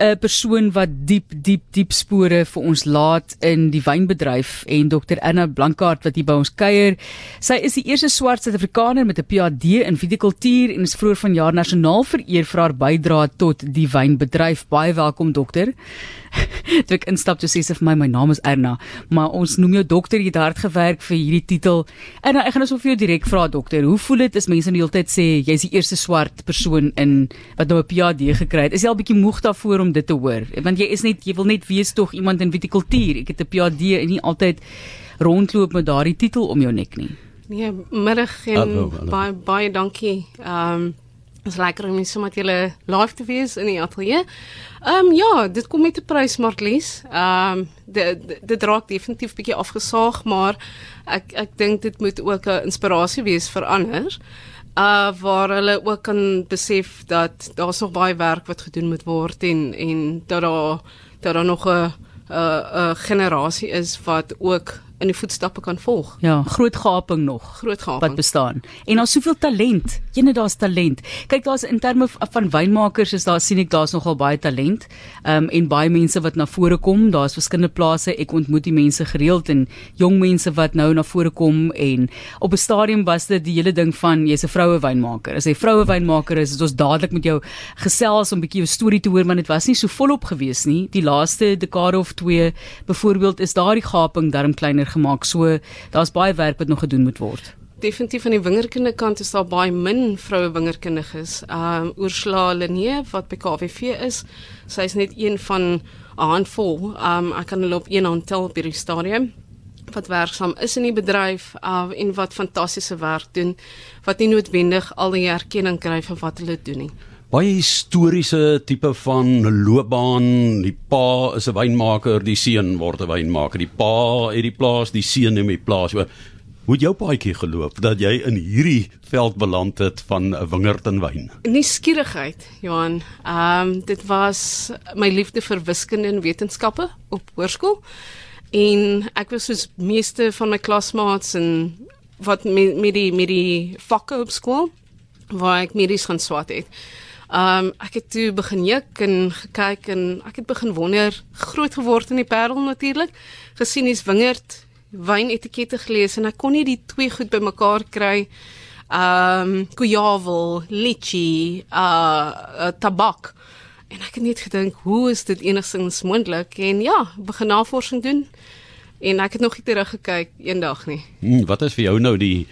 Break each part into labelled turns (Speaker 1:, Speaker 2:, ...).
Speaker 1: 'n persoon wat diep diep diep spore vir ons laat in die wynbedryf en Dr Anna Blankart wat hier by ons kuier. Sy is die eerste swart Suid-Afrikaner met 'n PhD in vitikultuur en is vroeër vanjaar nasionaal vereer vir haar bydrae tot die wynbedryf. Baie welkom dokter. Toe ek instap toe sê sy vir my my naam is Erna, maar ons noem jou dokter, jy het hard gewerk vir hierdie titel. En ek gaan so vir jou direk vra dokter, hoe voel dit as mense die hele tyd sê jy's die eerste swart persoon in wat nou 'n PhD gekry het? Is jy al bietjie moeg daarvoor om dit te hoor. Want jy is net jy wil net wees tog iemand in vitikultuur. Ek het 'n PhD en nie altyd rondloop met daardie titel om jou nek nie.
Speaker 2: Nee, middag en hallo, hallo. baie baie dankie. Ehm um, Dit is lekker om so met julle live te wees in die ateljee. Ehm um, ja, dit kom met 'n prys Martlies. Ehm um, dit dit raak definitief bietjie afgesaag, maar ek ek dink dit moet ook 'n inspirasie wees vir ander uh waar hulle ook kan besef dat daar's nog baie werk wat gedoen moet word en en dat daar dat daar nog 'n 'n generasie is wat ook in die voetstappe kan volg.
Speaker 1: Ja, groot gaping nog.
Speaker 2: Groot gaping
Speaker 1: wat bestaan. En daar's soveel talent. Ene daar's talent. Kyk, daar's in terme van wynmakers is daar sien ek daar's nogal baie talent. Ehm um, en baie mense wat na vore kom. Daar's verskillende plase. Ek ontmoet die mense gereeld en jong mense wat nou na vore kom en op 'n stadium was dit die hele ding van jy's 'n vroue wynmaker. As jy vroue wynmaker is, is ons dadelik met jou gesels om 'n bietjie jou storie te hoor, maar dit was nie so volop gewees nie. Die laaste dekade of 2 byvoorbeeld is daardie gaping darm kleiner gemaak. So daar's baie werk wat nog gedoen moet word.
Speaker 2: Definitief aan die wingerkinde kant is daar baie min vroue wingerkindiges. Um Ursula Lenee wat by KWV is, sy is net een van 'n handvol. Um ek kan hulle op een hand tel by die stadium wat werksaam is in die bedryf uh, en wat fantastiese werk doen wat nie noodwendig al die erkenning kry vir wat hulle doen nie
Speaker 3: baie historiese tipe van loopbaan. Die pa is 'n wynmaker, die seun word 'n wynmaker. Die pa het die plaas, die seun neem die plaas. Hoe het jou paadjie geloop dat jy in hierdie veld beland het van 'n wingerd en wyn?
Speaker 2: Nuuskierigheid, Johan. Ehm um, dit was my liefde vir wiskunde en wetenskappe op hoërskool. En ek was soos meeste van my klasmaats en wat met, met die met die vakke op skool waar ek medies gaan swat het. Um ek het toe begin juk en gekyk en ek het begin wonder, groot geword in die Parel natuurlik, gesien hier's wingerd wyn etikette gelees en ek kon nie die twee goed bymekaar kry. Um guavel, litchi, uh, uh tabak. En ek het net gedink, hoe is dit enigstens moontlik? En ja, begin navorsing doen. En ek het nog nie teruggekyk eendag nie.
Speaker 3: Hmm, wat is vir jou nou die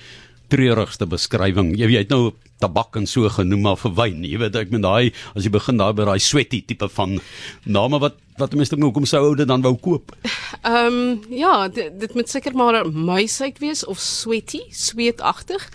Speaker 3: treurigste beskrywing? Jy weet nou tabak en so genoem maar vir wyn. Jy weet ek met daai as jy begin daar by daai sweaty tipe van name wat wat mense dink hoekom sou oude dan wou koop.
Speaker 2: Ehm um, ja, dit, dit moet seker maar muisheid wees of sweaty, sweetagtig.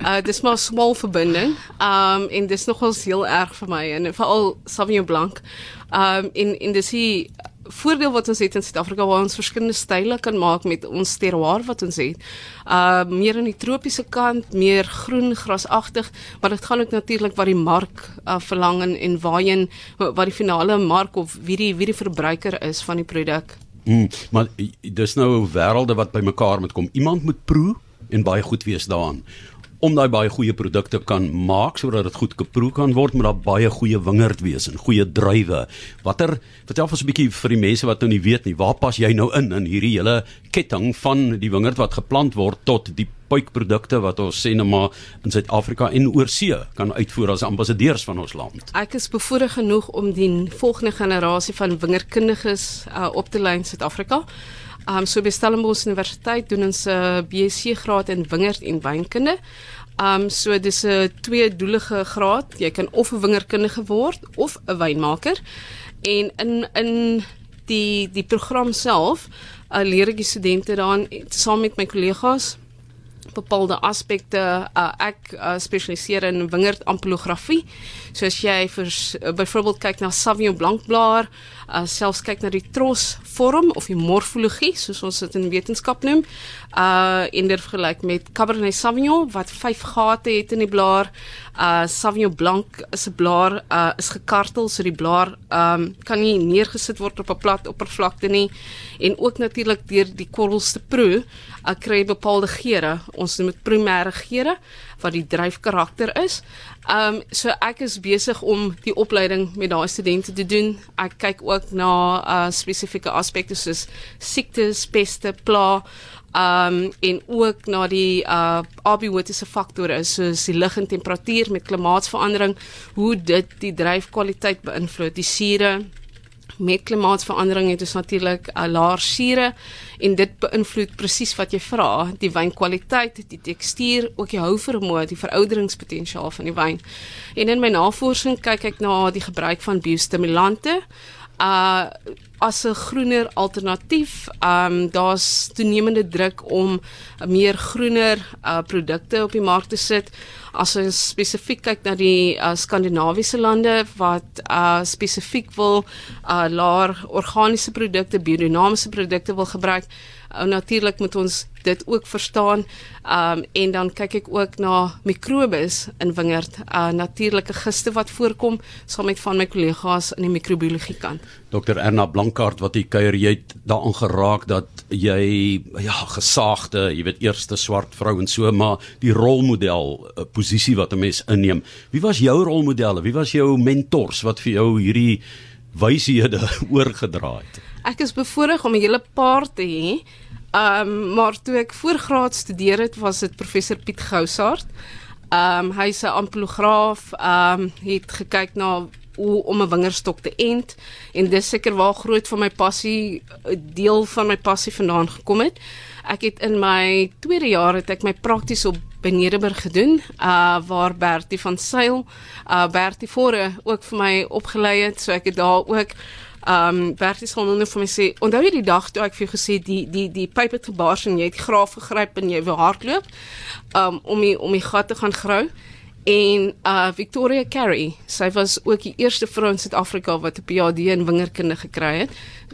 Speaker 2: Uh dis maar smal verbinding. Ehm um, en dis nogals heel erg vir my en veral Sauvignon Blanc. Ehm um, in in dis hier voordeel wat ons het in Suid-Afrika waar ons verskillende style kan maak met ons terroir wat ons het. Uh meer aan die tropiese kant, meer groen grasagtig, maar dit gaan ook natuurlik wat die mark uh, verlang en, en waarheen wat die finale mark of wie die wie die verbruiker is van die produk.
Speaker 3: Mm, maar dis nou wêrelde wat bymekaar moet kom. Iemand moet proe en baie goed wees daaraan om daai baie goeie produkte kan maak sodat dit goed geproe kan word met daai baie goeie wingerd wees en goeie druiwe. Watter vertel ons 'n bietjie vir die mense wat nou nie weet nie, waar pas jy nou in in hierdie hele ketting van die wingerd wat geplant word tot die puikprodukte wat ons sê net maar in Suid-Afrika en oorsee kan uitvoer as ambassadeurs van ons land.
Speaker 2: Ek is bevoorreg genoeg om die volgende generasie van wingerdkundiges uh, op te lei in Suid-Afrika. Um so by Stellenbosch Universiteit doen ons 'n uh, BSc graad in wingerd en wynkunde. Um so dis 'n tweedoelige graad. Jy kan of 'n wingerkundige word of 'n wynmaker. En in in die die program self uh, leer ek die studente dan saam met my kollegas bepaalde aspekte uh, ek uh, spesialiseer in wingerd ampelografie. So as jy vir uh, byvoorbeeld kyk na Sauvignon Blanc blaar, uh, selfs kyk na die tros vorm of die morfologie soos ons dit in wetenskap noem, uh in der vergelyk met Cabernet Sauvignon wat vyf gate het in die blaar. Uh Sauvignon Blanc is 'n blaar uh is gekartel so die blaar um kan nie neergesit word op 'n plat oppervlakte nie. En ook natuurlik deur die korrels te proe, uh, kry bepaalde geure ons noem dit primêre geure wat die dryfkarakter is. Ehm um, so ek is besig om die opleiding met daai studente te doen. Ek kyk ook na uh spesifieke aspekte soos siektes, peste, pla um en ook na die uh abiotiese faktore soos die lig en temperatuur met klimaatsverandering hoe dit die dryfkwaliteit beïnvloed die sure met klimaatsverandering het ons natuurlik 'n uh, laer sure en dit beïnvloed presies wat jy vra die wynkwaliteit die tekstuur ook die houvermoë die verouderingspotensiaal van die wyn en in my navorsing kyk ek na die gebruik van biostimulante uh as 'n groener alternatief. Um daar's toenemende druk om meer groener uh produkte op die mark te sit. As ons spesifiek kyk na die uh, Skandinawiese lande wat uh spesifiek wil uh laer organiese produkte, biodinamiese produkte wil gebruik, uh, natuurlik moet ons dit ook verstaan. Um en dan kyk ek ook na mikrobes in wingerd, uh natuurlike giste wat voorkom saam met van my kollegas in die microbiologie kant.
Speaker 3: Dr Erna Blankaart wat hier kuier, jy het daaraan geraak dat jy ja, gesaagde, jy weet eerste swart vrou en so, maar die rolmodel uh, posisie wat 'n mens inneem. Wie was jou rolmodelle? Wie was jou mentors wat vir jou hierdie wyshede oorgedra het?
Speaker 2: Ek is bevoorreg om 'n hele paar te hê. Ehm um, maar toe ek voorgraad studeer het, was dit professor Piet Gousaard. Ehm um, hy's 'n amplograaf, ehm um, het gekyk na hoe om 'n wingerstok te ent en dis seker waar groot van my passie deel van my passie vandaan gekom het. Ek het in my tweede jaar het ek my prakties op Benedenburg gedoen, uh waar Bertie van Sail, uh Bertie Vore ook vir my opgelei het, so ek het daar ook Ehm um, Bertie sal nou vir my sê, onthou jy die dag toe ek vir jou gesê die die die pyp het gebars en jy het die graaf gegryp en jy wou hardloop um, om die om die gat te gaan grou en uh Victoria Carey, sy was ook die eerste vrou in Suid-Afrika wat 'n PhD in wingerkunde gekry het.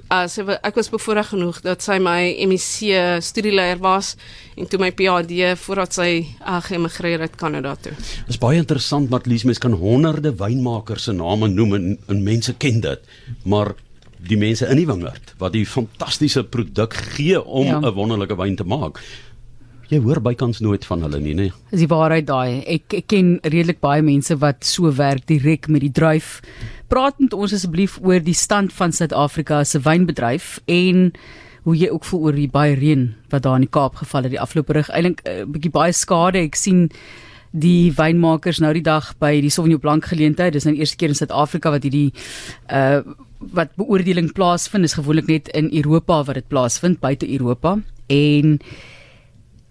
Speaker 2: Uh sy ek was bevoorreg genoeg dat sy my MEC studieleier was en toe my PhD voordat sy uh, geëmigreer het Kanada toe.
Speaker 3: Dit is baie interessant wat Lies mens kan honderde wynmakers se name noem en, en mense ken dit, maar die mense in die wingerd wat die fantastiese produk gee om 'n ja. wonderlike wyn te maak. Jy hoor bykans nooit van hulle nie, nê?
Speaker 1: Is die waarheid daai. Ek, ek ken redelik baie mense wat so werk direk met die druif. Praat met ons asseblief oor die stand van Suid-Afrika se wynbedryf en hoe jy ook voel oor die baie reën wat daar in die Kaap geval het die afgelope rug. Eilik 'n uh, eh, bietjie baie skade. Ek sien die wynmakers nou die dag by die Sauvignon Blanc geleentheid. Dis nou die eerste keer in Suid-Afrika wat hierdie uh wat beoordeling plaasvind is gewoonlik net in Europa wat dit plaasvind buite Europa en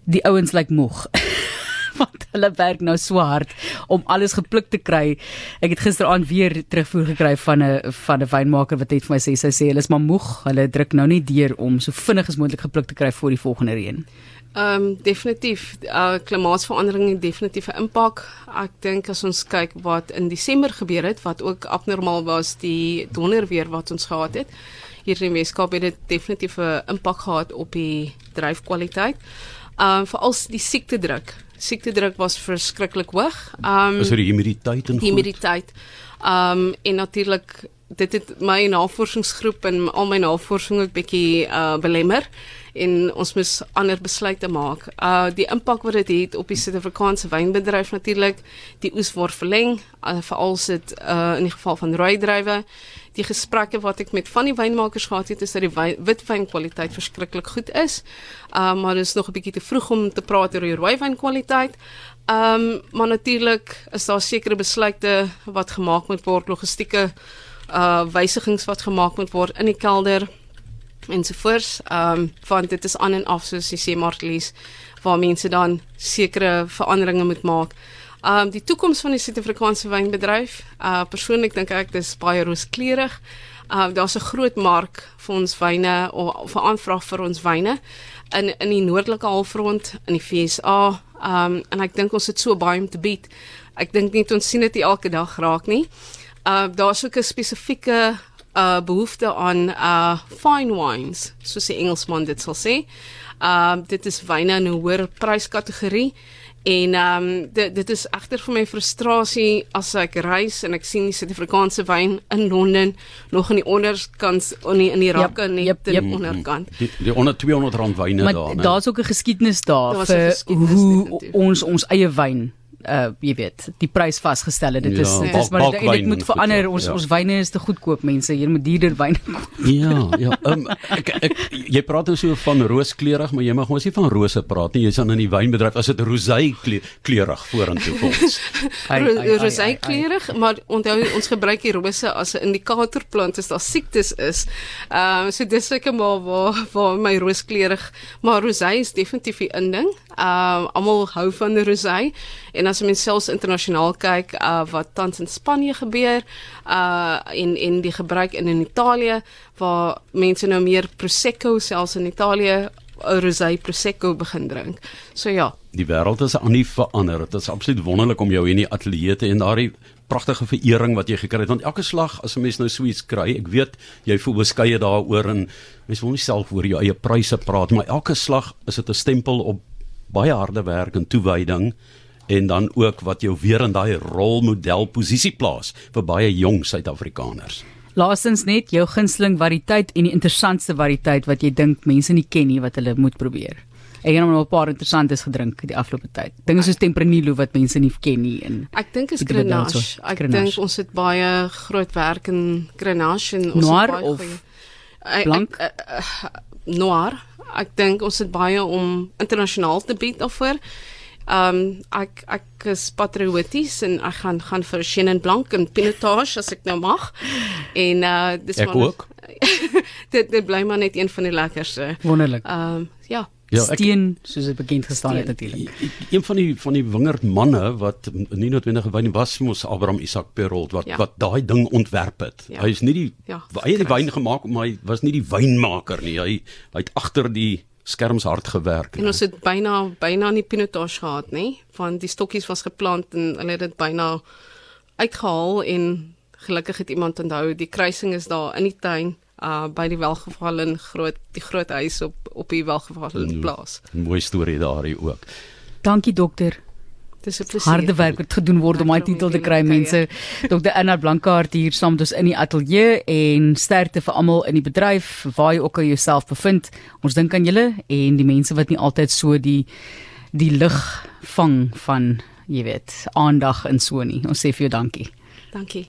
Speaker 1: die ouens lyk like moeg want hulle werk nou so hard om alles gepluk te kry. Ek het gisteraand weer terugvoer gekry van 'n van 'n wynmaker wat het vir my sê sy sê hulle is maar moeg. Hulle druk nou nie deur om so vinnig as moontlik gepluk te kry voor die volgende reën.
Speaker 2: Ehm um, definitief uh, klimaatsverandering het definitief 'n impak. Ek dink as ons kyk wat in Desember gebeur het wat ook abnormaal was die donderweer wat ons gehad het. Hier in Weskaap het dit definitief 'n impak gehad op die dryfkwaliteit. Ehm um, veral die siektedruk. Siektedruk was verskriklik hoog.
Speaker 3: Ehm um, is dit die humiditeit en
Speaker 2: humiditeit. Ehm um, en natuurlik dit het my navorsingsgroep en al my navorsing ook bietjie uh belemmer en ons moes ander besluite maak. Uh die impak wat dit het, het op die Suid-Afrikaanse wynbedryf natuurlik, die oes word verleng, uh, veral sit uh in die geval van rooi druiwe. Die gesprekke wat ek met van die wynmakers gehad het, is dat die wijn, witwyn kwaliteit verskriklik goed is. Uh maar dit is nog 'n bietjie te vroeg om te praat oor die rooi wyn kwaliteit. Um maar natuurlik is daar sekere besluite wat gemaak moet word, logistieke uh wysigings wat gemaak moet word in die kelder ensovoorts. Ehm um, want dit is aan en af soos jy sê Marlies waar mense dan sekere veranderinge moet maak. Ehm um, die toekoms van die Suid-Afrikaanse wynbedryf, uh persoonlik dink ek dis baie rooskleurig. Uh daar's 'n groot mark vir ons wyne of vir aanvraag vir ons wyne in in die noordelike halfrond in die FSA. Ehm um, en ek dink ons het so baie om te bied. Ek dink net ons sien dit elke dag raak nie. Uh daar's ook 'n spesifieke uh behoefte aan uh fine wines soos die Engelsman dit sal sê. Um uh, dit is wyne in 'n hoër pryskategorie En ehm um, dit dit is egter vir my frustrasie as ek reis en ek sien die Suid-Afrikaanse wyn in Londen nog aan die onderkant in die, in die rakke yep, net yep, yep. onderkant.
Speaker 3: Die, die onder 200 rand wyne daar,
Speaker 1: né? Daar's ook 'n geskiedenis daar vir geskiedenis hoe ons ons eie wyn uh jy weet die prys vasgestel het. Dit is ja, dit is maar dit, dit moet verander ons ja. ons wyne is te goedkoop mense. Jy moet duurder wyn koop.
Speaker 3: Ja ja. Um, ek, ek jy praat nou so van rooskleurig maar jy mag mos nie van rose praat nie. Jy's aan in die wynbedryf. As dit rosé kleurig vorentoe kom
Speaker 2: rosé kleurig maar onthou ons gebruik die rose as 'n indikator plant as daar siektes is. Ehm um, so dis seker maar waar waar my rooskleurig maar rosé is definitief 'n inding. Ehm um, almal hou van rosé. En as mens selfs internasionaal kyk uh, wat tans in Spanje gebeur uh en en die gebruik in in Italië waar mense nou meer prosecco selfs in Italië rosé prosecco begin drink. So ja,
Speaker 3: die wêreld is aan die verander. Dit is absoluut wonderlik om jou in die ateljee te en daardie pragtige verering wat jy gekry het want elke slag as 'n mens nou so iets kry, ek weet jy voel beskeie daaroor en mens wil nie self oor jou eie pryse praat, maar elke slag is dit 'n stempel op baie harde werk en toewyding en dan ook wat jou weer in daai rolmodel posisie plaas vir baie jong Suid-Afrikaners.
Speaker 1: Laastens net jou gunsteling variëteit en die interessantste variëteit wat jy dink mense nie ken nie wat hulle moet probeer. Ek het nou 'n paar interessantes gedrink die afgelope tyd. Dinge soos Tempranillo wat mense nie ken nie en
Speaker 2: Ek dink is Grenache. Ek dink ons het baie groot werk in Grenache en ons
Speaker 1: Noir
Speaker 2: baie
Speaker 1: of goeie, blank ek, ek,
Speaker 2: ek, Noir. Ek dink ons het baie om internasionaal te bied daarvoor. Ehm um, ek ek is patrioties en ek gaan gaan vir Chenin Blanc en Pinotage as ek nou mag. En uh dis
Speaker 3: ek maar ook.
Speaker 2: dit dit bly maar net een van die lekkerste.
Speaker 1: Wonderlik.
Speaker 2: Ehm um, ja.
Speaker 1: Ja, ek, steen soos dit bekend gestaan het natuurlik.
Speaker 3: Een van die van die wingerd manne wat nie noodwendig wyn was mos Abraham Isak Perold wat ja. wat daai ding ontwerp het. Ja. Hy is nie die ja, hy het die wyn gemaak maar hy was nie die wynmaker nie. Hy hy het agter die skerms hard gewerk.
Speaker 2: En ons het byna byna nie pinotage gehad nie, van die stokkies was geplant en hulle het dit byna uitgehaal en gelukkig het iemand onthou die kruising is daar in die tuin uh by die welgevallen groot die groot huis op op die welgevallen plaas.
Speaker 3: Mooi storie daarin ook.
Speaker 1: Dankie dokter.
Speaker 2: Dis 'n plesier.
Speaker 1: Harde werk wat gedoen word om daai titel te kry mense. Dr. Anna Blankaart hier saam met ons in die ateljee en sterkte vir almal in die bedryf waar jy ook al jouself bevind. Ons dink aan julle en die mense wat nie altyd so die die lig vang van, jy weet, aandag in so nie. Ons sê vir jou dankie.
Speaker 2: Dankie.